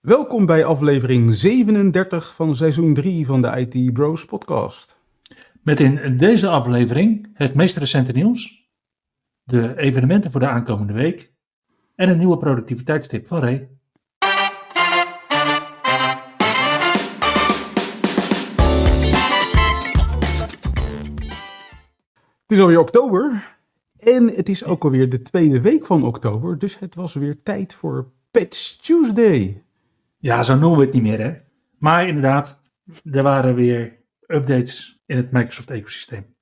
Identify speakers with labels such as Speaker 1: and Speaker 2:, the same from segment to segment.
Speaker 1: Welkom bij aflevering 37 van seizoen 3 van de IT Bros podcast.
Speaker 2: Met in deze aflevering het meest recente nieuws, de evenementen voor de aankomende week en een nieuwe productiviteitstip van Ray.
Speaker 1: Het is alweer oktober en het is ook alweer de tweede week van oktober, dus het was weer tijd voor Patch Tuesday.
Speaker 2: Ja, zo noemen we het niet meer, hè? Maar inderdaad, er waren weer updates in het Microsoft-ecosysteem.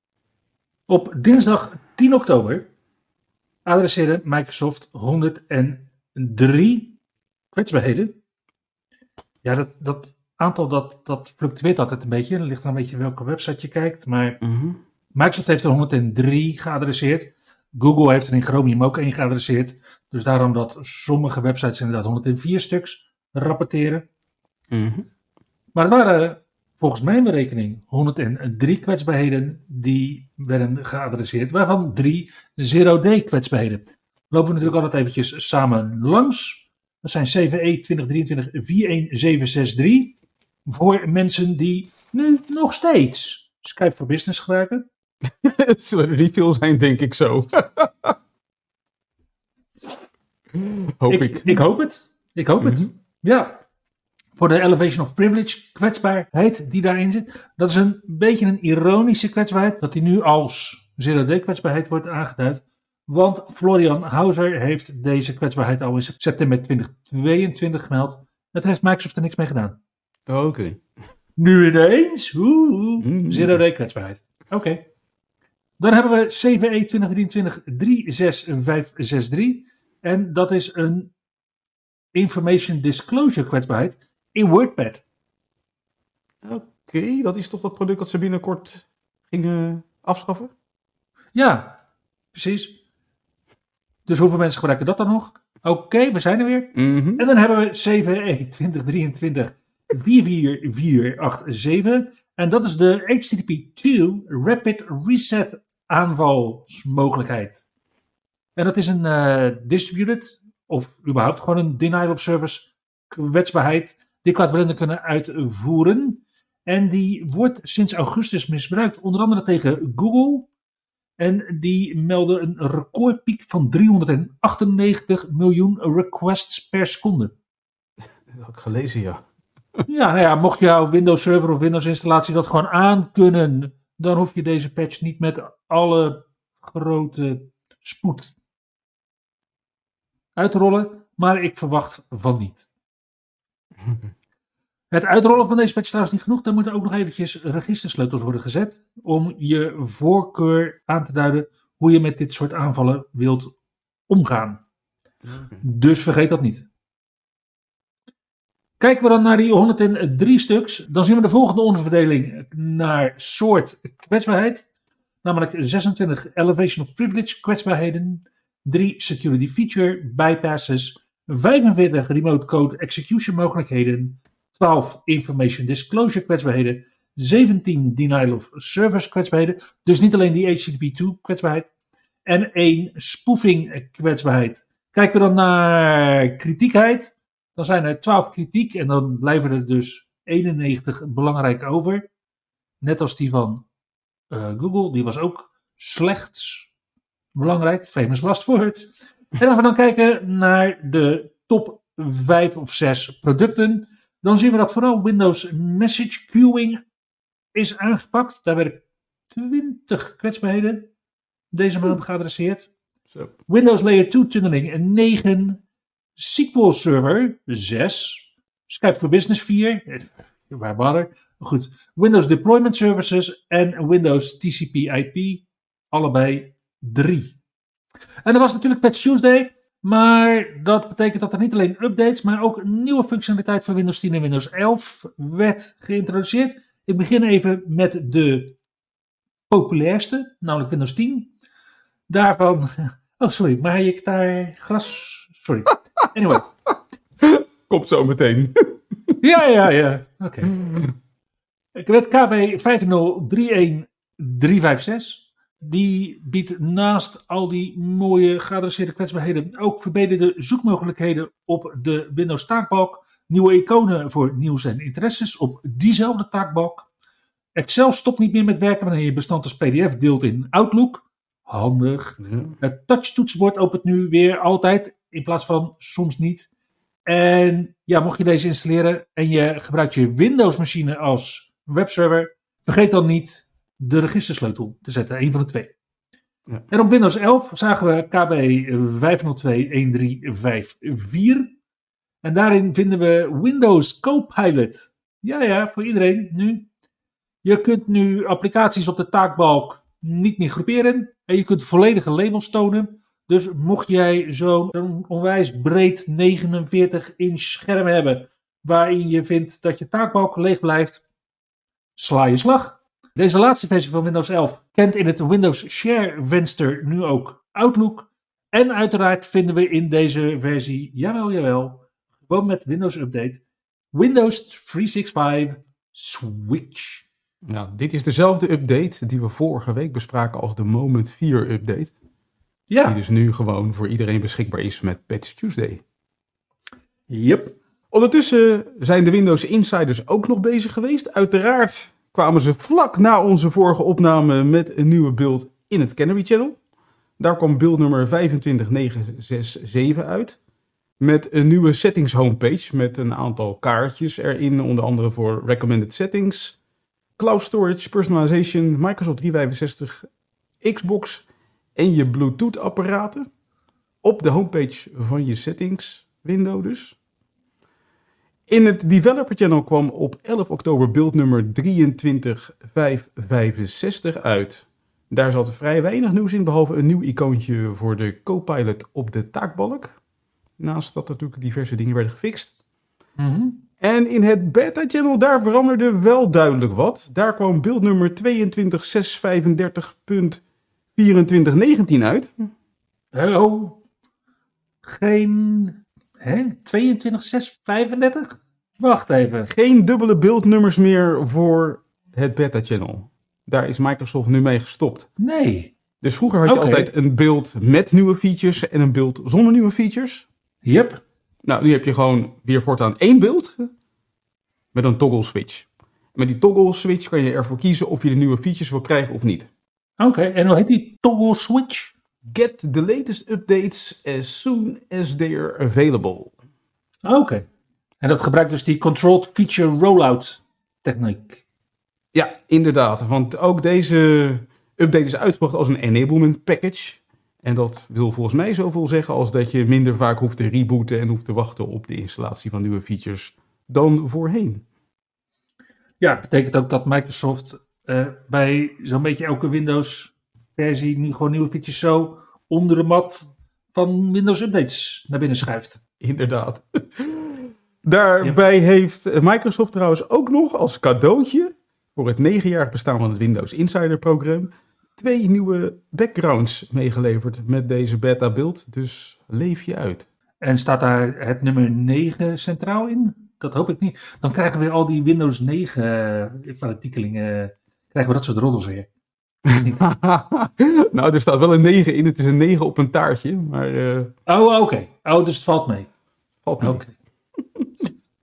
Speaker 2: Op dinsdag 10 oktober adresseerde Microsoft 103 kwetsbaarheden. Ja, dat, dat aantal dat, dat fluctueert altijd een beetje. Er ligt er een beetje welke website je kijkt. Maar Microsoft heeft er 103 geadresseerd. Google heeft er in Chromium ook één geadresseerd. Dus daarom dat sommige websites inderdaad 104 stuks rapporteren.
Speaker 1: Mhm.
Speaker 2: Maar het waren volgens mijn berekening 103 kwetsbaarheden die werden geadresseerd, waarvan drie zero-day kwetsbaarheden. Lopen we natuurlijk altijd eventjes samen langs. Dat zijn CVE 2023-41763 voor mensen die nu nog steeds Skype for Business gebruiken.
Speaker 1: Het zullen er niet veel zijn, denk ik zo. hoop ik.
Speaker 2: ik. Ik hoop het. Ik hoop het. Ja. Voor de elevation of privilege kwetsbaarheid die daarin zit. Dat is een beetje een ironische kwetsbaarheid. Dat die nu als zero-day kwetsbaarheid wordt aangeduid. Want Florian Hauser heeft deze kwetsbaarheid al in september 2022 gemeld. Het heeft Microsoft er niks mee gedaan.
Speaker 1: Oké.
Speaker 2: Nu ineens. Oeh,
Speaker 1: Mhm.
Speaker 2: Zero-day kwetsbaarheid. Oké. Dan hebben we CVE 2023-36563. En dat is een information disclosure kwetsbaarheid in WordPad.
Speaker 1: Oké, dat is toch dat product dat ze binnenkort gingen afschaffen?
Speaker 2: Ja, precies. Dus hoeveel mensen gebruiken dat dan nog? Oké, we zijn er weer.
Speaker 1: Mhm.
Speaker 2: En dan hebben we CVE 2023 44487. En dat is de HTTP2 Rapid Reset aanvalsmogelijkheid. En dat is een eh, distributed of überhaupt gewoon een denial of service kwetsbaarheid die kwaadwillenden kunnen uitvoeren. En die wordt sinds augustus misbruikt, onder andere tegen Google. En die melden een recordpiek van 398 miljoen requests per seconde.
Speaker 1: Dat had ik gelezen, ja.
Speaker 2: Ja, nou ja, mocht jouw Windows Server of Windows installatie dat gewoon aankunnen, dan hoef je deze patch niet met alle grote spoed uit te rollen. Maar ik verwacht van niet. Het uitrollen van deze patch is trouwens niet genoeg. Er moeten ook nog eventjes registersleutels worden gezet. Om je voorkeur aan te duiden hoe je met dit soort aanvallen wilt omgaan. Dus vergeet dat niet. Kijken we dan naar die 103 stuks, dan zien we de volgende onderverdeling naar soort kwetsbaarheid. Namelijk 26 Elevation of Privilege kwetsbaarheden, 3 Security Feature bypasses, 45 Remote Code Execution mogelijkheden, 12 Information Disclosure kwetsbaarheden, 17 Denial of Service kwetsbaarheden, dus niet alleen die HTTP2 kwetsbaarheid, en 1 Spoofing kwetsbaarheid. Kijken we dan naar kritiekheid, dan zijn er 12 kritiek en dan blijven er dus 91 belangrijk over. Net als die van eh, Google, die was ook slechts belangrijk, famous last word. En als we dan kijken naar de top 5 of 6 producten, dan zien we dat vooral Windows Message Queuing is aangepakt. Daar werden 20 kwetsbaarheden deze maand geadresseerd. Windows Layer 2 tunneling 9. SQL Server 6. Skype for Business 4. eh, Waar bother. Goed. Windows Deployment Services en Windows TCP IP. Allebei 3. En er was natuurlijk Patch Tuesday. Maar dat betekent dat er niet alleen updates, maar ook nieuwe functionaliteit voor Windows 10 en Windows 11 werd geïntroduceerd. Ik begin even met de populairste, namelijk Windows 10. Daarvan. Oh, sorry, maar ik daar gras. Sorry. Anyway.
Speaker 1: Komt zo meteen.
Speaker 2: Ja, ja, ja. Oké. Ik weet KB 5031356. Die biedt naast al die mooie geadresseerde kwetsbaarheden ook verbeterde zoekmogelijkheden op de Windows taakbalk. Nieuwe iconen voor nieuws en interesses op diezelfde taakbalk. Excel stopt niet meer met werken wanneer je bestand als PDF deelt in Outlook. Handig. Het touchtoetsenbord opent nu weer altijd in plaats van soms niet. En ja, mocht je deze installeren en je gebruikt je Windows-machine als webserver, vergeet dan niet de registersleutel te zetten, een van de twee.
Speaker 1: Ja.
Speaker 2: En op Windows 11 zagen we KB 502.1354. En daarin vinden we Windows Copilot. Ja, ja, voor iedereen nu. Je kunt nu applicaties op de taakbalk niet meer groeperen. En je kunt volledige labels tonen. Dus mocht jij zo'n onwijs breed 49 inch scherm hebben. waarin je vindt dat je taakbalk leeg blijft, sla je slag. Deze laatste versie van Windows 11 kent in het Windows Share venster nu ook Outlook. En uiteraard vinden we in deze versie, jawel, jawel, gewoon met Windows Update, Windows 365 Switch.
Speaker 1: Nou, dit is dezelfde update die we vorige week bespraken als de Moment 4 update.
Speaker 2: Ja,
Speaker 1: Die dus nu gewoon voor iedereen beschikbaar is met Patch Tuesday.
Speaker 2: yep.
Speaker 1: Ondertussen zijn de Windows Insiders ook nog bezig geweest. Uiteraard kwamen ze vlak na onze vorige opname met een nieuwe build in het Canary Channel. Daar kwam build nummer 25967 uit. Met een nieuwe settings homepage met een aantal kaartjes erin. Onder andere voor recommended settings, cloud storage, personalization, Microsoft 365, Xbox en je Bluetooth apparaten. Op de homepage van je settings window dus. In het Developer Channel kwam op 11 oktober beeld nummer 23565 uit. Daar zat vrij weinig nieuws in, behalve een nieuw icoontje voor de Copilot op de taakbalk. Naast dat natuurlijk diverse dingen werden gefixt.
Speaker 2: Mhm.
Speaker 1: En in het Beta Channel, daar veranderde wel duidelijk wat. Daar kwam beeld nummer 22635.2419 uit.
Speaker 2: Oh, geen. Hè? 22635? Wacht even.
Speaker 1: Geen dubbele beeldnummers meer voor het Beta Channel. Daar is Microsoft nu mee gestopt.
Speaker 2: Nee.
Speaker 1: Dus vroeger had je altijd een beeld met nieuwe features en een beeld zonder nieuwe features.
Speaker 2: Yep.
Speaker 1: Nou, nu heb je gewoon weer voortaan één beeld met een toggle switch. Met die toggle switch kan je ervoor kiezen of je de nieuwe features wil krijgen of niet.
Speaker 2: Oké, en hoe heet die toggle switch?
Speaker 1: Get the latest updates as soon as they are available.
Speaker 2: Oké. En dat gebruikt dus die controlled feature rollout techniek.
Speaker 1: Ja, inderdaad. Want ook deze update is uitgebracht als een enablement package. En dat wil volgens mij zoveel zeggen als dat je minder vaak hoeft te rebooten en hoeft te wachten op de installatie van nieuwe features dan voorheen.
Speaker 2: Ja, het betekent ook dat Microsoft eh, bij zo'n beetje elke Windows-versie nu gewoon nieuwe features zo onder de mat van Windows Updates naar binnen schuift.
Speaker 1: Inderdaad. Daarbij heeft Microsoft trouwens ook nog als cadeautje voor het negenjarig bestaan van het Windows Insider programma twee nieuwe backgrounds meegeleverd met deze beta beeld. Dus leef je uit.
Speaker 2: En staat daar het nummer 9 centraal in? Dat hoop ik niet. Dan krijgen we al die Windows 9 eh, fanatiekelingen. Krijgen we dat soort roddels weer.
Speaker 1: Nou, er staat wel een 9 in. Het is een 9 op een taartje, maar eh
Speaker 2: Oh, oké. Oh, dus het valt mee.
Speaker 1: valt mee.
Speaker 2: Oké.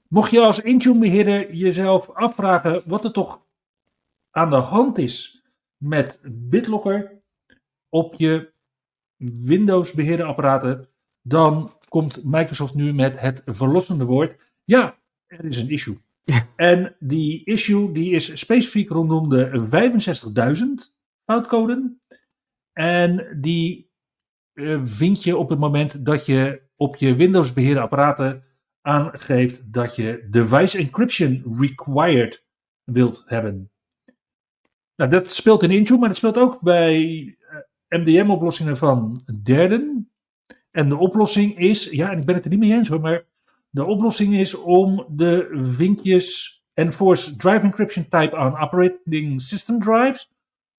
Speaker 2: Mocht je als Intune-beheerder jezelf afvragen wat er toch aan de hand is met BitLocker op je Windows-beheerderapparaten, dan komt Microsoft nu met het verlossende woord. Ja, er is een issue. En die issue die is specifiek rondom de 65.000 foutcode. En die eh, vind je op het moment dat je op je Windows beheerderapparaten aangeeft dat je device encryption required wilt hebben. Nou, dat speelt in Intune, maar dat speelt ook bij MDM-oplossingen van derden. En de oplossing is, ja, en ik ben het er niet mee eens hoor, maar de oplossing is om de vinkjes Enforce Drive Encryption Type on Operating System Drives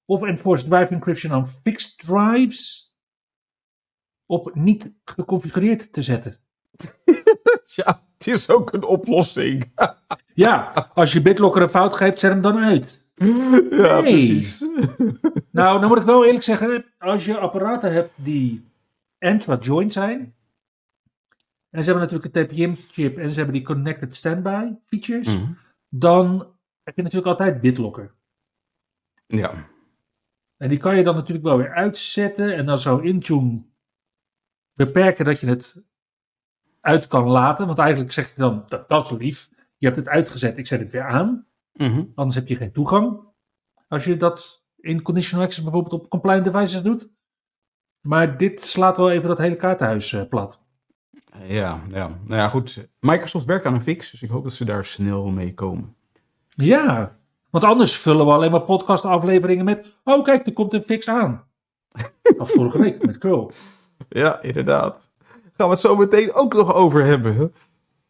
Speaker 2: of Enforce Drive Encryption on Fixed Drives op niet geconfigureerd te zetten.
Speaker 1: Ja, het is ook een oplossing.
Speaker 2: Ja, als je BitLocker een fout geeft, zet hem dan uit.
Speaker 1: ja,
Speaker 2: Nee.
Speaker 1: precies.
Speaker 2: Nou, dan moet ik wel eerlijk zeggen, als je apparaten hebt die intra-joint zijn, en ze hebben natuurlijk een TPM-chip en ze hebben die Connected Standby features,
Speaker 1: Mhm.
Speaker 2: dan heb je natuurlijk altijd BitLocker.
Speaker 1: Ja.
Speaker 2: En die kan je dan natuurlijk wel weer uitzetten en dan zou Intune beperken dat je het uit kan laten. Want eigenlijk zegt hij dan, dat, dat is lief, je hebt het uitgezet, ik zet het weer aan.
Speaker 1: Mhm.
Speaker 2: Anders heb je geen toegang. Als je dat in conditional access bijvoorbeeld op compliant devices doet. Maar dit slaat wel even dat hele kaartenhuis eh, plat.
Speaker 1: Ja, ja. Nou ja, goed. Microsoft werkt aan een fix, dus ik hoop dat ze daar snel mee komen.
Speaker 2: Ja, want anders vullen we alleen maar podcastafleveringen met... Oh kijk, er komt een fix aan. Als vorige week met Curl.
Speaker 1: Ja, inderdaad. Gaan we het zo meteen ook nog over hebben.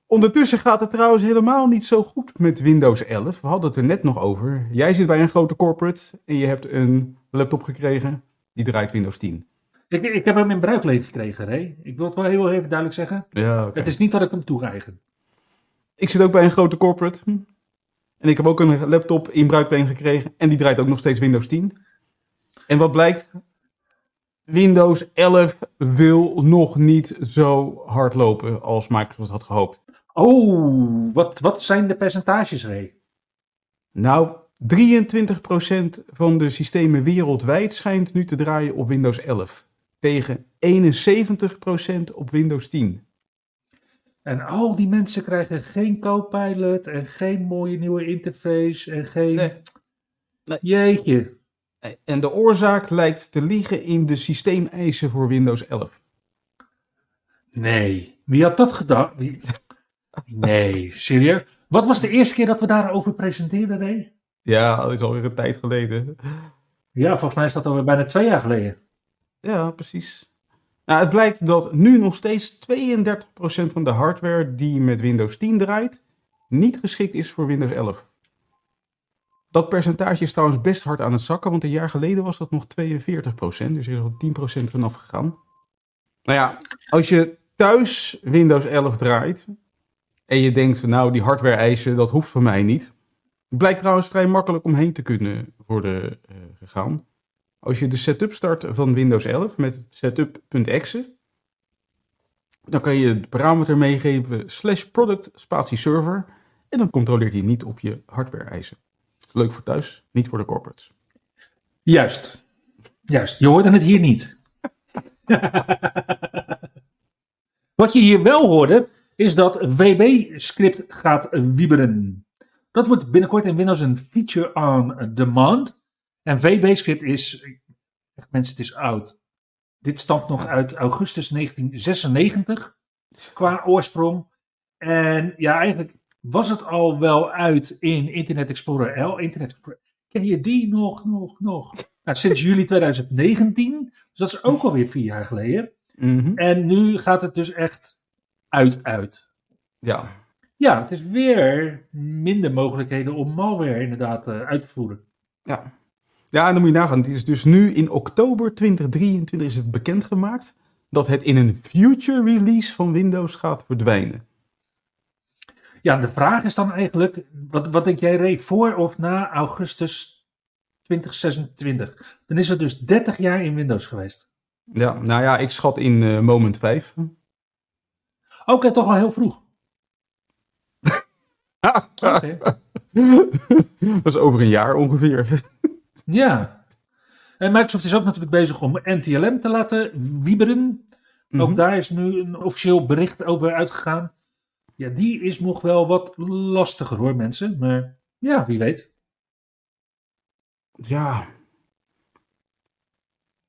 Speaker 1: Ondertussen gaat het trouwens helemaal niet zo goed met Windows 11. We hadden het er net nog over. Jij zit bij een grote corporate en je hebt een laptop gekregen. Die draait Windows 10.
Speaker 2: Ik, ik heb hem in bruikleen gekregen, Ray. Ik wil het wel heel even duidelijk zeggen.
Speaker 1: Ja.
Speaker 2: Het is niet dat ik hem toereigen.
Speaker 1: Ik zit ook bij een grote corporate. En ik heb ook een laptop in bruikleen gekregen. En die draait ook nog steeds Windows 10. En wat blijkt? Windows 11 wil nog niet zo hard lopen als Microsoft had gehoopt.
Speaker 2: Oh, wat, wat zijn de percentages, Ray?
Speaker 1: Nou, 23% van de systemen wereldwijd schijnt nu te draaien op Windows 11. Tegen 71% op Windows 10.
Speaker 2: En al die mensen krijgen geen Copilot en geen mooie nieuwe interface en geen...
Speaker 1: Nee. Nee.
Speaker 2: Jeetje.
Speaker 1: En de oorzaak lijkt te liggen in de systeemeisen voor Windows 11.
Speaker 2: Nee. Wie had dat gedacht? Wie- Nee, serieus? Wat was de eerste keer dat we daarover presenteerden, Ray?
Speaker 1: Ja, dat is alweer een tijd geleden.
Speaker 2: Ja, volgens mij is dat alweer bijna twee jaar geleden.
Speaker 1: Ja, precies. Nou, het blijkt dat nu nog steeds 32% van de hardware die met Windows 10 draait, niet geschikt is voor Windows 11. Dat percentage is trouwens best hard aan het zakken, want een jaar geleden was dat nog 42%, dus er is al 10% vanaf gegaan. Nou ja, als je thuis Windows 11 draait en je denkt, nou die hardware eisen, dat hoeft van mij niet. Blijkt trouwens vrij makkelijk omheen te kunnen worden eh, gegaan. Als je de setup start van Windows 11 met setup.exe, dan kan je de parameter meegeven slash product spatie server en dan controleert hij niet op je hardware eisen. Leuk voor thuis, niet voor de corporates.
Speaker 2: Juist. Juist. Je hoorde het hier niet. Wat je hier wel hoorde, is dat WB-script gaat wieberen. Dat wordt binnenkort in Windows een feature on demand. En VB-script is, echt mensen, het is oud. Dit stamt nog uit augustus 1996 qua oorsprong. En ja, eigenlijk was het al wel uit in Internet Explorer L. Internet Explorer. Ken je die nog, nog, nog? Nou, sinds juli 2019, dus dat is ook alweer vier jaar geleden.
Speaker 1: Mhm.
Speaker 2: En nu gaat het dus echt uit, uit.
Speaker 1: Ja,
Speaker 2: Ja, het is weer minder mogelijkheden om malware inderdaad eh, uit te voeren.
Speaker 1: ja. Ja, en dan moet je nagaan. Het is dus nu in oktober 2023 is het bekendgemaakt dat het in een future release van Windows gaat verdwijnen.
Speaker 2: Ja, de vraag is dan eigenlijk, wat, wat denk jij Ray, voor of na augustus 2026? Dan is het dus 30 jaar in Windows geweest.
Speaker 1: Ja, nou ja, ik schat in eh, moment 5.
Speaker 2: Oké, toch al heel vroeg.
Speaker 1: Dat is over een jaar ongeveer.
Speaker 2: Ja. En Microsoft is ook natuurlijk bezig om NTLM te laten wieberen. Ook
Speaker 1: Mhm.
Speaker 2: daar is nu een officieel bericht over uitgegaan. Ja, die is nog wel wat lastiger hoor, mensen. Maar ja, wie weet.
Speaker 1: Ja.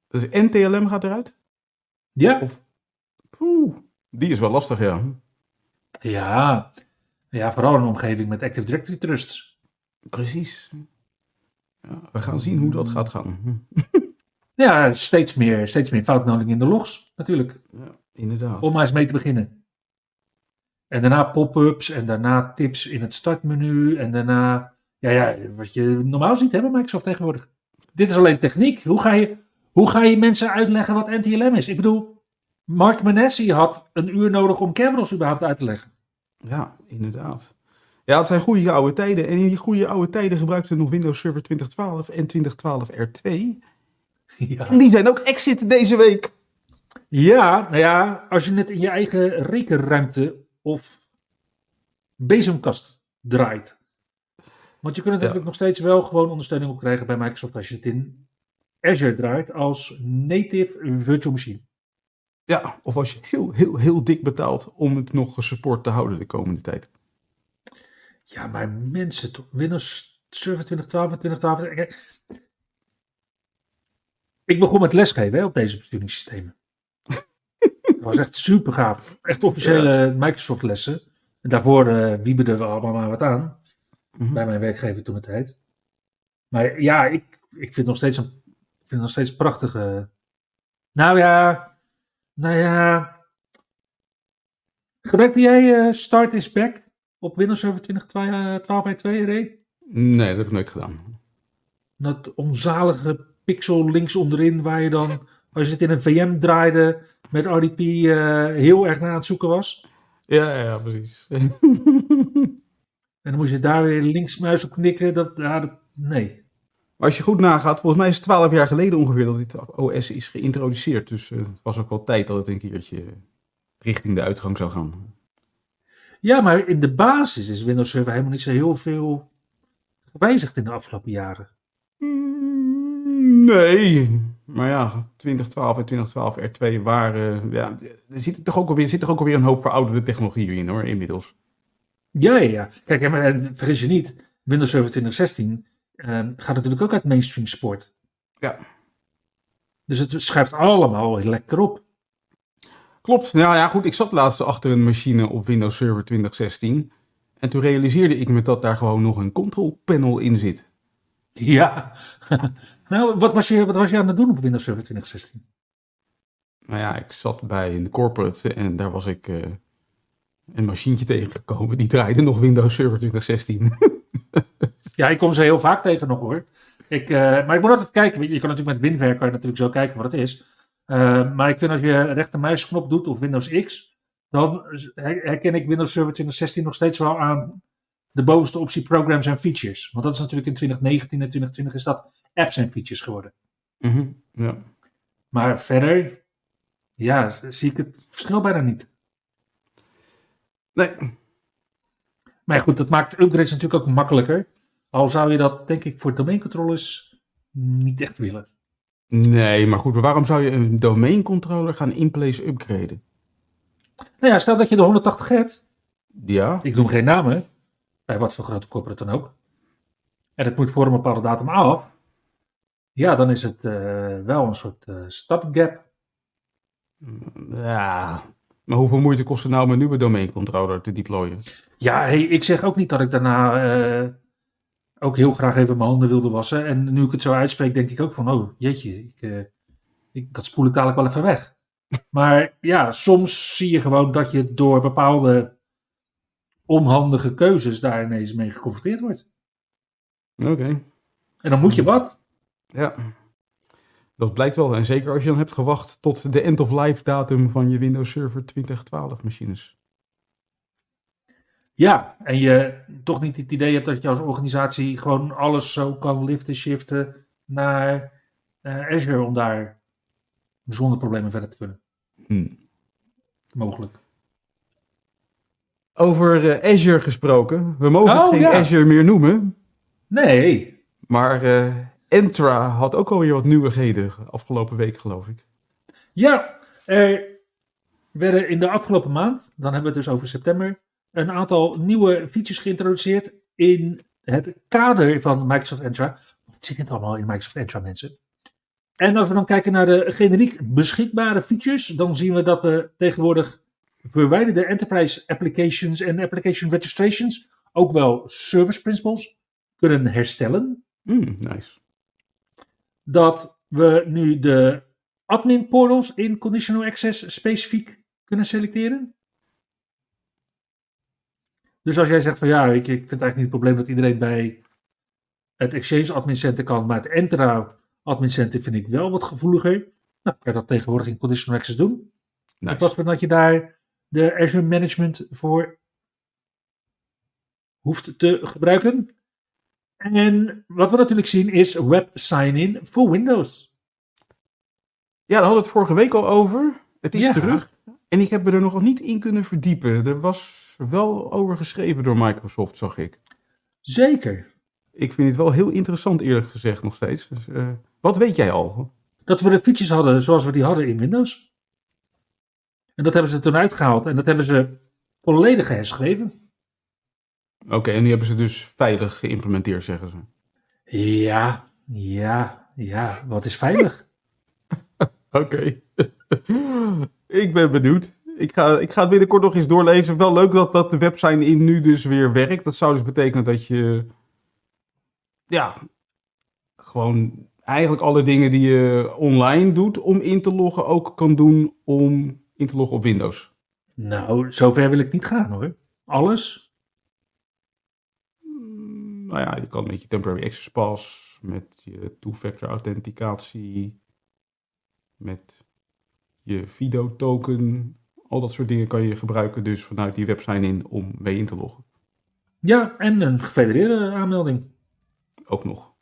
Speaker 1: Dus NTLM gaat eruit?
Speaker 2: Ja,
Speaker 1: Oeh, die is wel lastig, ja.
Speaker 2: ja. ja vooral in een omgeving met Active Directory trusts.
Speaker 1: Precies. Ja, we gaan zien hoe dat gaat gaan.
Speaker 2: Ja, steeds meer, steeds meer foutmeldingen in de logs, natuurlijk.
Speaker 1: inderdaad.
Speaker 2: Om maar eens mee te beginnen. En daarna pop-ups en daarna tips in het startmenu. En daarna, ja, ja, wat je normaal ziet hebben Microsoft tegenwoordig. Dit is alleen techniek. Hoe ga je, hoe ga je mensen uitleggen wat NTLM is? Ik bedoel, Mark Manessi had een uur nodig om Kerberos überhaupt uit te leggen.
Speaker 1: Ja, inderdaad. Ja, het zijn goede oude tijden. En in die goede oude tijden gebruikten we nog Windows Server 2012 en 2012 R2.
Speaker 2: Ja.
Speaker 1: En die zijn ook exit deze week.
Speaker 2: Ja, nou ja, als je net in je eigen rekenruimte of bezemkast draait. Want je kunt er natuurlijk nog steeds wel gewoon ondersteuning op krijgen bij Microsoft als je het in Azure draait als native virtual machine.
Speaker 1: Ja, of als je heel, heel, heel dik betaalt om het nog gesupport te houden de komende tijd.
Speaker 2: Ja, maar mensen toch. Windows Server 2012 en 2012. Kijk, ik begon met lesgeven hè, op deze besturingssystemen. Dat was echt super gaaf. Echt officiële Microsoft lessen. En daarvoor uh, wiebeden we allemaal maar wat aan.
Speaker 1: Mhm.
Speaker 2: Bij mijn werkgever toen de tijd. Maar ja, ik, ik vind het nog steeds een, ik vind het nog steeds prachtige. Nou ja, nou ja. Gebruikte jij eh, Start is Back op Windows Server 2012 bij 2 Ray?
Speaker 1: Nee, dat heb ik nooit gedaan.
Speaker 2: Dat onzalige pixel links onderin, waar je dan, als je het in een VM draaide, met RDP eh, heel erg naar aan het zoeken was.
Speaker 1: Ja, ja, ja precies.
Speaker 2: En dan moest je daar weer linksmuis op knikken. Dat, ja, dat, nee.
Speaker 1: Maar als je goed nagaat, volgens mij is het 12 jaar geleden ongeveer dat dit OS is geïntroduceerd. Dus eh, het was ook wel tijd dat het een keertje richting de uitgang zou gaan.
Speaker 2: Ja, maar in de basis is Windows Server helemaal niet zo heel veel gewijzigd in de afgelopen jaren.
Speaker 1: Mm, Nee, maar ja, 2012 en 2012 R2 waren. Ja, er zit toch ook alweer, zit toch ook alweer een hoop verouderde technologieën in hoor, inmiddels.
Speaker 2: Ja, ja, ja. Kijk, en, en vergis je niet, Windows Server 2016 ehm, gaat natuurlijk ook uit mainstream support.
Speaker 1: Ja.
Speaker 2: Dus het schuift allemaal lekker op.
Speaker 1: Klopt. Nou ja, goed. Ik zat laatst achter een machine op Windows Server 2016. En toen realiseerde ik me dat daar gewoon nog een control panel in zit.
Speaker 2: Ja. nou, wat was, je, wat was je aan het doen op Windows Server 2016?
Speaker 1: Nou ja, ik zat bij een corporate en daar was ik eh, een machientje tegengekomen. Die draaide nog Windows Server 2016.
Speaker 2: Ja, ik kom ze heel vaak tegen nog hoor. Ik, eh, maar ik moet altijd kijken. Je kan natuurlijk met WinVer kan je natuurlijk zo kijken wat het is. Eh, maar ik vind als je rechtermuisknop doet of Windows X, dan her- herken ik Windows Server 2016 nog steeds wel aan de bovenste optie Programs en Features. Want dat is natuurlijk in 2019 en 2020 is dat apps en features geworden.
Speaker 1: Mhm, ja.
Speaker 2: Maar verder, ja, zie ik het verschil bijna niet.
Speaker 1: Nee,
Speaker 2: Maar goed, dat maakt upgrades natuurlijk ook makkelijker. Al zou je dat, denk ik, voor domeincontrollers niet echt willen.
Speaker 1: Nee, maar goed. Waarom zou je een domeincontroller gaan in-place upgraden?
Speaker 2: Nou ja, stel dat je de 180 hebt.
Speaker 1: Ja,
Speaker 2: Ik noem geen namen, bij wat voor grote corporate dan ook. En het moet voor een bepaalde datum af. Ja, dan is het eh, wel een soort stapgap.
Speaker 1: ja. Maar hoeveel moeite kost het nou om een nieuwe domeincontroller te deployen?
Speaker 2: Ja, hey, ik zeg ook niet dat ik daarna eh, ook heel graag even mijn handen wilde wassen. En nu ik het zo uitspreek, denk ik ook van, oh jeetje, ik, eh, ik, dat spoel ik dadelijk wel even weg. Maar ja, soms zie je gewoon dat je door bepaalde onhandige keuzes daar ineens mee geconfronteerd wordt.
Speaker 1: Oké.
Speaker 2: En dan moet je wat.
Speaker 1: Ja, dat blijkt wel. En zeker als je dan hebt gewacht tot de end-of-life datum van je Windows Server 2012 machines.
Speaker 2: Ja, en je toch niet het idee hebt dat je als organisatie gewoon alles zo kan liften, shiften naar eh, Azure om daar zonder problemen verder te kunnen.
Speaker 1: Hm.
Speaker 2: Mogelijk.
Speaker 1: Over eh, Azure gesproken. We mogen het
Speaker 2: Oh,
Speaker 1: geen
Speaker 2: ja.
Speaker 1: Azure meer noemen.
Speaker 2: Nee.
Speaker 1: Maar eh, Entra had ook alweer wat nieuwigheden afgelopen week, geloof ik.
Speaker 2: Ja, er werden in de afgelopen maand, dan hebben we het dus over september, een aantal nieuwe features geïntroduceerd in het kader van Microsoft Entra. Wat zit het allemaal in Microsoft Entra, mensen? En als we dan kijken naar de generiek beschikbare features, dan zien we dat we tegenwoordig verwijderde enterprise applications en application registrations, ook wel service principles, kunnen herstellen
Speaker 1: Hm, nice.
Speaker 2: dat we nu de admin portals in conditional access specifiek kunnen selecteren. Dus als jij zegt van ja, ik, ik vind eigenlijk niet het probleem dat iedereen bij het Exchange Admin Center kan, maar het Entra Admin Center vind ik wel wat gevoeliger. Nou, kan je dat tegenwoordig in Conditional Access doen. In plaats van dat je daar de Azure Management voor hoeft te gebruiken. En wat we natuurlijk zien is Web Sign-in voor Windows.
Speaker 1: Ja, daar hadden we het vorige week al over. Het is
Speaker 2: Ja.
Speaker 1: terug. En ik heb me er nog niet in kunnen verdiepen. Er was wel over geschreven door Microsoft, zag ik.
Speaker 2: Zeker.
Speaker 1: Ik vind het wel heel interessant, eerlijk gezegd, nog steeds. Dus, eh, wat weet jij al?
Speaker 2: Dat we de features hadden zoals we die hadden in Windows. En dat hebben ze toen uitgehaald. En dat hebben ze volledig herschreven.
Speaker 1: Oké, en nu hebben ze dus veilig geïmplementeerd, zeggen ze.
Speaker 2: Ja, ja, ja. Wat is veilig?
Speaker 1: Oké. ik ben benieuwd. Ik ga, ik ga het binnenkort nog eens doorlezen. Wel leuk dat, dat de website in nu dus weer werkt. Dat zou dus betekenen dat je... Ja, gewoon eigenlijk alle dingen die je online doet om in te loggen ook kan doen om in te loggen op Windows.
Speaker 2: Nou, zover wil ik niet gaan hoor. Alles?
Speaker 1: Nou ja, je kan met je temporary access pass, met je two-factor authenticatie, met je Fido token, al dat soort dingen kan je gebruiken dus vanuit die website in om mee in te loggen.
Speaker 2: Ja, en een gefedereerde aanmelding.
Speaker 1: Ook nog.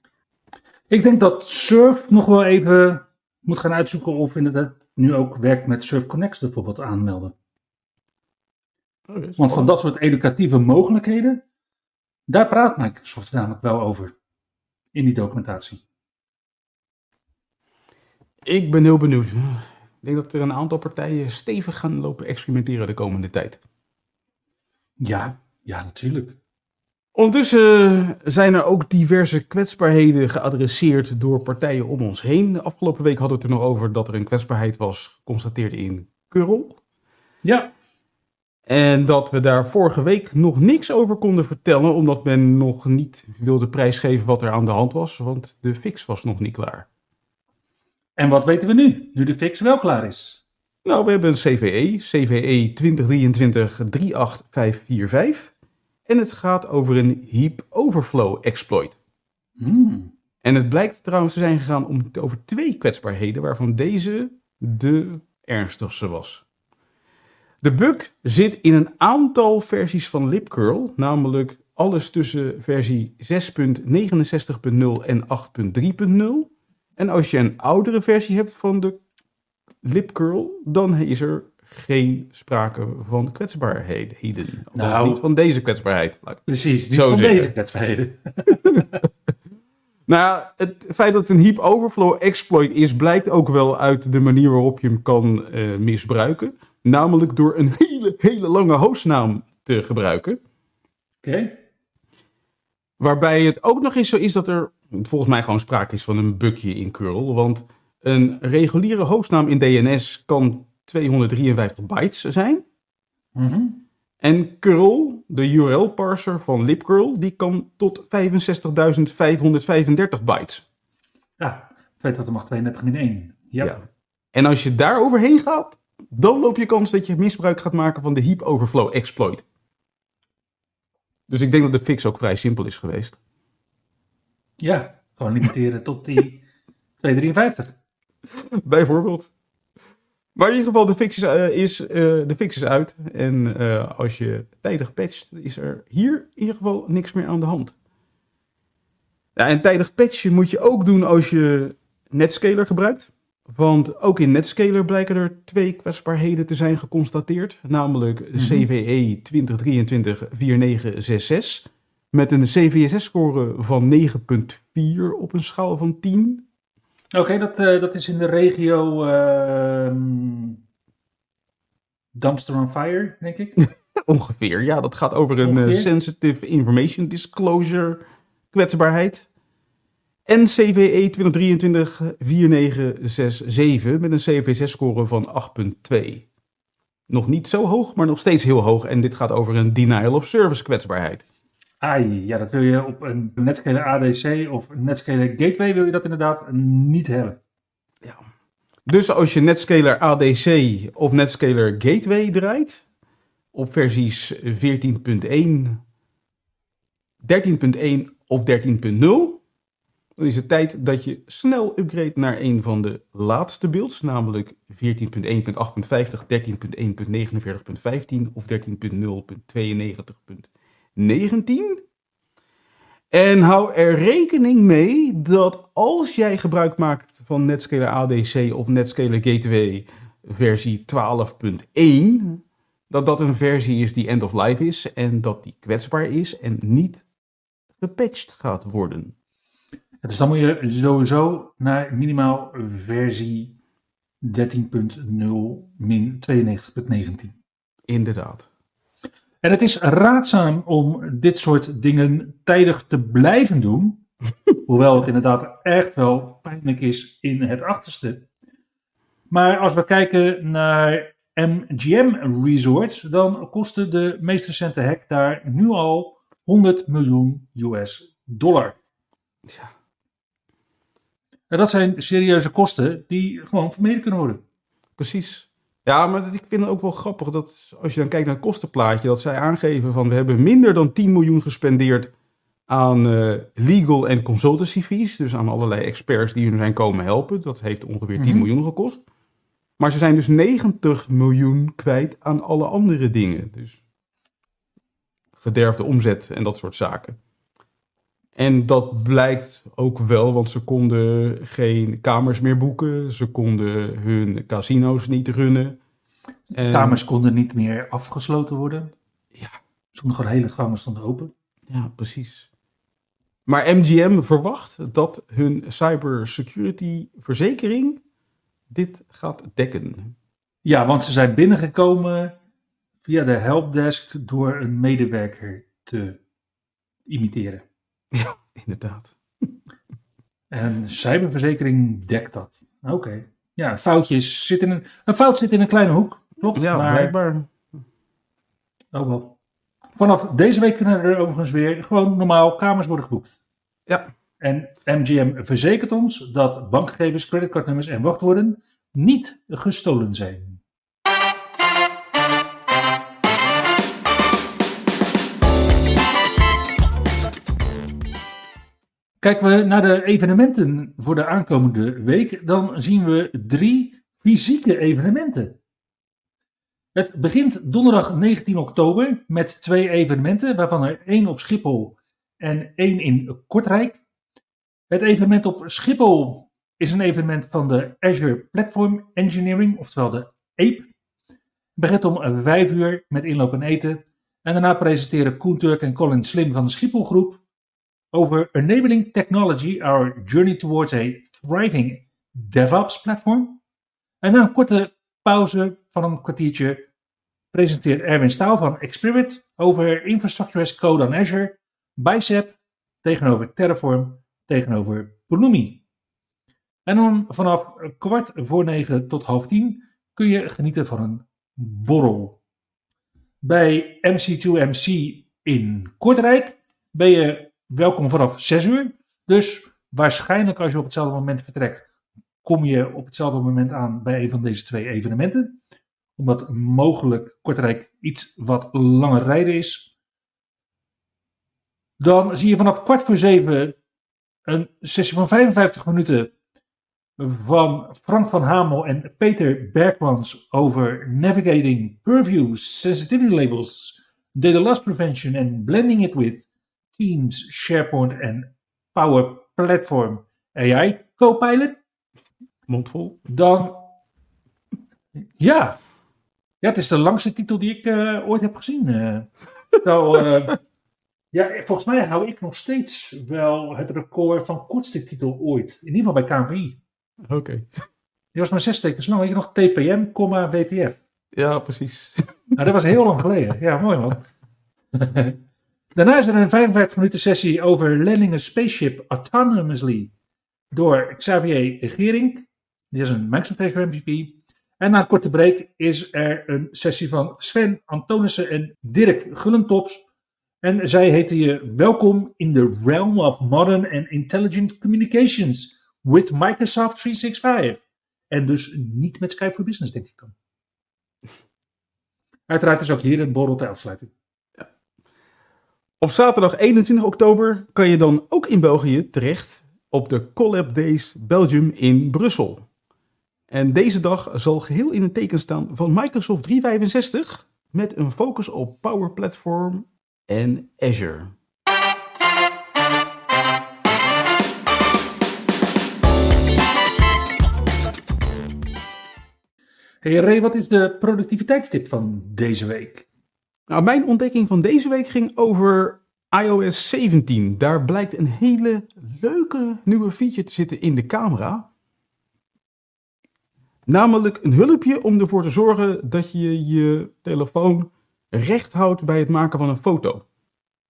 Speaker 2: Ik denk dat Surf nog wel even moet gaan uitzoeken of inderdaad nu ook werkt met Surf Connect bijvoorbeeld aanmelden. Want van dat soort educatieve mogelijkheden, daar praat Microsoft namelijk wel over in die documentatie.
Speaker 1: Ik ben heel benieuwd. Ik denk dat er een aantal partijen stevig gaan lopen experimenteren de komende tijd.
Speaker 2: Ja, ja, natuurlijk.
Speaker 1: Ondertussen zijn er ook diverse kwetsbaarheden geadresseerd door partijen om ons heen. De afgelopen week hadden we het er nog over dat er een kwetsbaarheid was geconstateerd in Curl.
Speaker 2: Ja,
Speaker 1: En dat we daar vorige week nog niks over konden vertellen, omdat men nog niet wilde prijsgeven wat er aan de hand was, want de fix was nog niet klaar.
Speaker 2: En wat weten we nu, nu de fix wel klaar is?
Speaker 1: Nou, we hebben een CVE, CVE 2023-38545. En het gaat over een heap overflow exploit.
Speaker 2: Hmm.
Speaker 1: En het blijkt trouwens te zijn gegaan om, over twee kwetsbaarheden, waarvan deze de ernstigste was. De bug zit in een aantal versies van LibCurl, namelijk alles tussen versie 6.69.0 en 8.3.0. En als je een oudere versie hebt van de LibCurl, dan is er geen sprake van kwetsbaarheden.
Speaker 2: Nou.
Speaker 1: niet van deze kwetsbaarheid.
Speaker 2: Precies, niet van
Speaker 1: zeggen.
Speaker 2: deze kwetsbaarheden.
Speaker 1: Nou, ja, het feit dat het een heap overflow exploit is, blijkt ook wel uit de manier waarop je hem kan eh, misbruiken. Namelijk door een hele, hele lange hostnaam te gebruiken.
Speaker 2: Oké.
Speaker 1: Waarbij het ook nog eens zo is dat er volgens mij gewoon sprake is van een bugje in curl. Want een reguliere hostnaam in DNS kan 253 bytes zijn.
Speaker 2: Mhm.
Speaker 1: En curl, de URL-parser van libcurl, die kan tot 65.535 bytes.
Speaker 2: Ja, 2 tot de macht 32 min 1. Ja.
Speaker 1: Ja. En als je daar overheen gaat, dan loop je kans dat je misbruik gaat maken van de heap overflow exploit. Dus ik denk dat de fix ook vrij simpel is geweest.
Speaker 2: Ja, gewoon limiteren tot die 253.
Speaker 1: Bijvoorbeeld. Maar in ieder geval, de fix is, eh, is, eh, de fix is uit. En eh, als je tijdig patcht, is er hier in ieder geval niks meer aan de hand. Ja, en tijdig patchen moet je ook doen als je Netscaler gebruikt. Want ook in Netscaler blijken er twee kwetsbaarheden te zijn geconstateerd. Namelijk E CVE 2023-4966 met een CVSS-score van 9.4 op een schaal van 10.
Speaker 2: Oké, dat, eh, dat is in de regio ehm Dumpster on Fire, denk ik.
Speaker 1: Ongeveer, ja. Dat gaat over een eh? Sensitive Information Disclosure kwetsbaarheid. En CVE 2023-4967 met een CVSS-score van 8.2. Nog niet zo hoog, maar nog steeds heel hoog. En dit gaat over een denial of service kwetsbaarheid.
Speaker 2: Ja, dat wil je op een Netscaler ADC of Netscaler Gateway wil je dat inderdaad niet hebben.
Speaker 1: Ja. Dus als je Netscaler ADC of Netscaler Gateway draait, op versies 14.1, 13.1 of 13.0, dan is het tijd dat je snel upgrade naar een van de laatste builds, namelijk 14.1.8.50, 13.1.49.15 of 13.0.92.19. En hou er rekening mee dat als jij gebruik maakt van Netscaler ADC of Netscaler Gateway versie 12.1, dat dat een versie is die end of life is en dat die kwetsbaar is en niet gepatcht gaat worden.
Speaker 2: Dus dan moet je sowieso naar minimaal versie 13.0 min 92.19.
Speaker 1: Inderdaad.
Speaker 2: En het is raadzaam om dit soort dingen tijdig te blijven doen. hoewel het inderdaad echt wel pijnlijk is in het achterste. Maar als we kijken naar MGM Resorts, dan kostte de meest recente hack daar nu al 100 miljoen US dollar.
Speaker 1: Ja.
Speaker 2: En dat zijn serieuze kosten die gewoon vermeden kunnen worden.
Speaker 1: Precies. Ja, maar ik vind het ook wel grappig dat als je dan kijkt naar het kostenplaatje, dat zij aangeven van we hebben minder dan 10 miljoen gespendeerd aan uh, legal en consultancy fees. Dus aan allerlei experts die hun zijn komen helpen. Dat heeft ongeveer 10
Speaker 2: Mhm.
Speaker 1: miljoen gekost. Maar ze zijn dus 90 miljoen kwijt aan alle andere dingen. Dus gederfde omzet en dat soort zaken. En dat blijkt ook wel, want ze konden geen kamers meer boeken. Ze konden hun casino's niet runnen. En-
Speaker 2: Kamers konden niet meer afgesloten worden.
Speaker 1: Ja.
Speaker 2: Gewoon hele gangen stonden open.
Speaker 1: Ja, precies. Maar MGM verwacht dat hun cybersecurity verzekering dit gaat dekken.
Speaker 2: Ja, want ze zijn binnengekomen via de helpdesk door een medewerker te imiteren.
Speaker 1: Inderdaad.
Speaker 2: En cyberverzekering dekt dat. Oké. Ja, een foutje is, zit in een, een fout zit in een kleine hoek. Klopt.
Speaker 1: Ja,
Speaker 2: maar,
Speaker 1: blijkbaar.
Speaker 2: Oh wel. Vanaf deze week kunnen er overigens weer gewoon normaal kamers worden geboekt.
Speaker 1: Ja.
Speaker 2: En MGM verzekert ons dat bankgegevens, creditcardnummers en wachtwoorden niet gestolen zijn. Kijken we naar de evenementen voor de aankomende week, dan zien we drie fysieke evenementen. Het begint donderdag 19 oktober met twee evenementen, waarvan er één op Schiphol en één in Kortrijk. Het evenement op Schiphol is een evenement van de Azure Platform Engineering, oftewel de APE. Begint om 5 uur met inloop en eten. En daarna presenteren Koen Turk en Colin Slim van de Schiphol Groep over Enabling Technology, Our Journey Towards a Thriving DevOps Platform. En na een korte pauze van een kwartiertje presenteert Erwin Staal van Xpirit over Infrastructure as Code on Azure, Bicep tegenover Terraform tegenover Pulumi. En dan vanaf kwart voor negen tot half tien kun je genieten van een borrel. Bij MC2MC in Kortrijk ben je welkom vanaf 6 uur. Dus waarschijnlijk als je op hetzelfde moment vertrekt, kom je op hetzelfde moment aan bij een van deze twee evenementen. Omdat mogelijk Kortrijk iets wat langer rijden is. Dan zie je vanaf kwart voor zeven een sessie van 55 minuten van Frank van Hamel en Peter Bergmans over navigating purviews, sensitivity labels, data loss prevention en blending it with Teams, SharePoint en Power Platform AI Copilot.
Speaker 1: Mondvol.
Speaker 2: Dan, ja. ja, het is de langste titel die ik eh, ooit heb gezien. Zo, eh, ja, volgens mij hou ik nog steeds wel het record van kortste titel ooit. In ieder geval bij KNVI.
Speaker 1: Oké.
Speaker 2: Die was maar zes tekens lang. Je nog TPM, WTF.
Speaker 1: Ja, precies.
Speaker 2: Nou, dat was heel lang geleden. Ja, mooi man. Daarna is er een 55 minuten sessie over a spaceship autonomously door Xavier Gering. Die is een Microsoft Azure MVP. En na een korte break is er een sessie van Sven Antonissen en Dirk Gullentops. En zij heten je welkom in the realm of modern and intelligent communications with Microsoft 365. En dus niet met Skype for Business, denk ik dan. Uiteraard is ook hier een borrel ter afsluiting.
Speaker 1: Op zaterdag 21 oktober kan je dan ook in België terecht op de Collab Days Belgium in Brussel. En deze dag zal geheel in het teken staan van Microsoft 365 met een focus op Power Platform en Azure.
Speaker 2: Hey Ray, wat is de productiviteitstip van deze week?
Speaker 1: Nou, mijn ontdekking van deze week ging over iOS 17. Daar blijkt een hele leuke nieuwe feature te zitten in de camera. Namelijk een hulpje om ervoor te zorgen dat je je telefoon recht houdt bij het maken van een foto.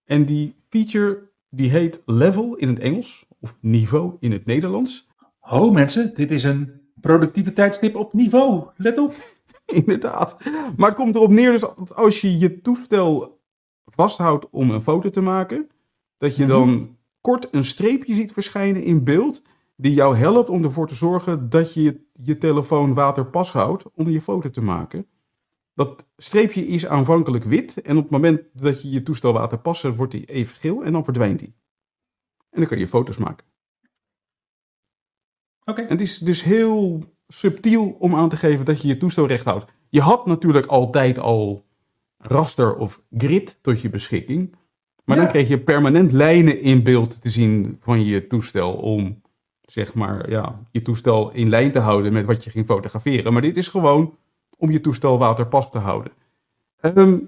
Speaker 1: En die feature die heet Level in het Engels, of niveau in het Nederlands.
Speaker 2: Ho mensen, dit is een productiviteitstip op niveau. Let op.
Speaker 1: Inderdaad. Maar het komt erop neer dus dat als je je toestel vasthoudt om een foto te maken, dat je dan kort een streepje ziet verschijnen in beeld die jou helpt om ervoor te zorgen dat je je telefoon waterpas houdt om je foto te maken. Dat streepje is aanvankelijk wit en op het moment dat je je toestel waterpas wordt hij even geel en dan verdwijnt hij. En dan kan je foto's maken.
Speaker 2: Oké.
Speaker 1: En het is dus heel subtiel om aan te geven dat je je toestel recht houdt. Je had natuurlijk altijd al raster of grid tot je beschikking. Maar
Speaker 2: Ja.
Speaker 1: dan kreeg je permanent lijnen in beeld te zien van je toestel om zeg maar ja, je toestel in lijn te houden met wat je ging fotograferen. Maar dit is gewoon om je toestel waterpas te houden. Ehm,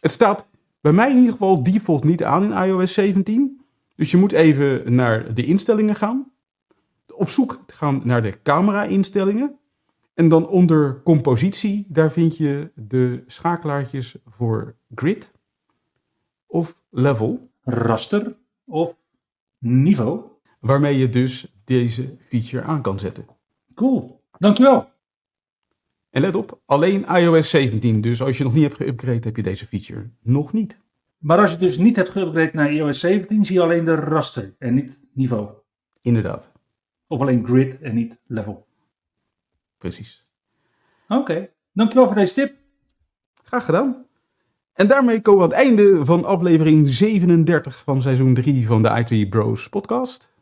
Speaker 1: het staat bij mij in ieder geval default niet aan in iOS 17. Dus je moet even naar de instellingen gaan. Op zoek gaan naar de camera-instellingen. En dan onder compositie, daar vind je de schakelaartjes voor grid of level.
Speaker 2: Raster of niveau.
Speaker 1: Waarmee je dus deze feature aan kan zetten.
Speaker 2: Cool. Dankjewel.
Speaker 1: En let op, alleen iOS 17. Dus als je nog niet hebt geüpgrade, heb je deze feature nog niet.
Speaker 2: Maar als je dus niet hebt geüpgrade naar iOS 17, zie je alleen de raster en niet niveau.
Speaker 1: Inderdaad,
Speaker 2: Of alleen grid en niet level.
Speaker 1: precies.
Speaker 2: Oké. Dankjewel voor deze tip.
Speaker 1: Graag gedaan. En daarmee komen we aan het einde van aflevering 37 van seizoen 3 van de IT Bros podcast.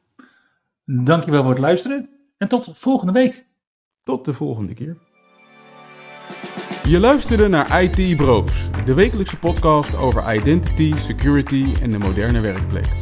Speaker 2: Dankjewel voor het luisteren. En tot volgende week.
Speaker 1: Tot de volgende keer. Je luisterde naar IT Bros, de wekelijkse podcast over identity, security en de moderne werkplek.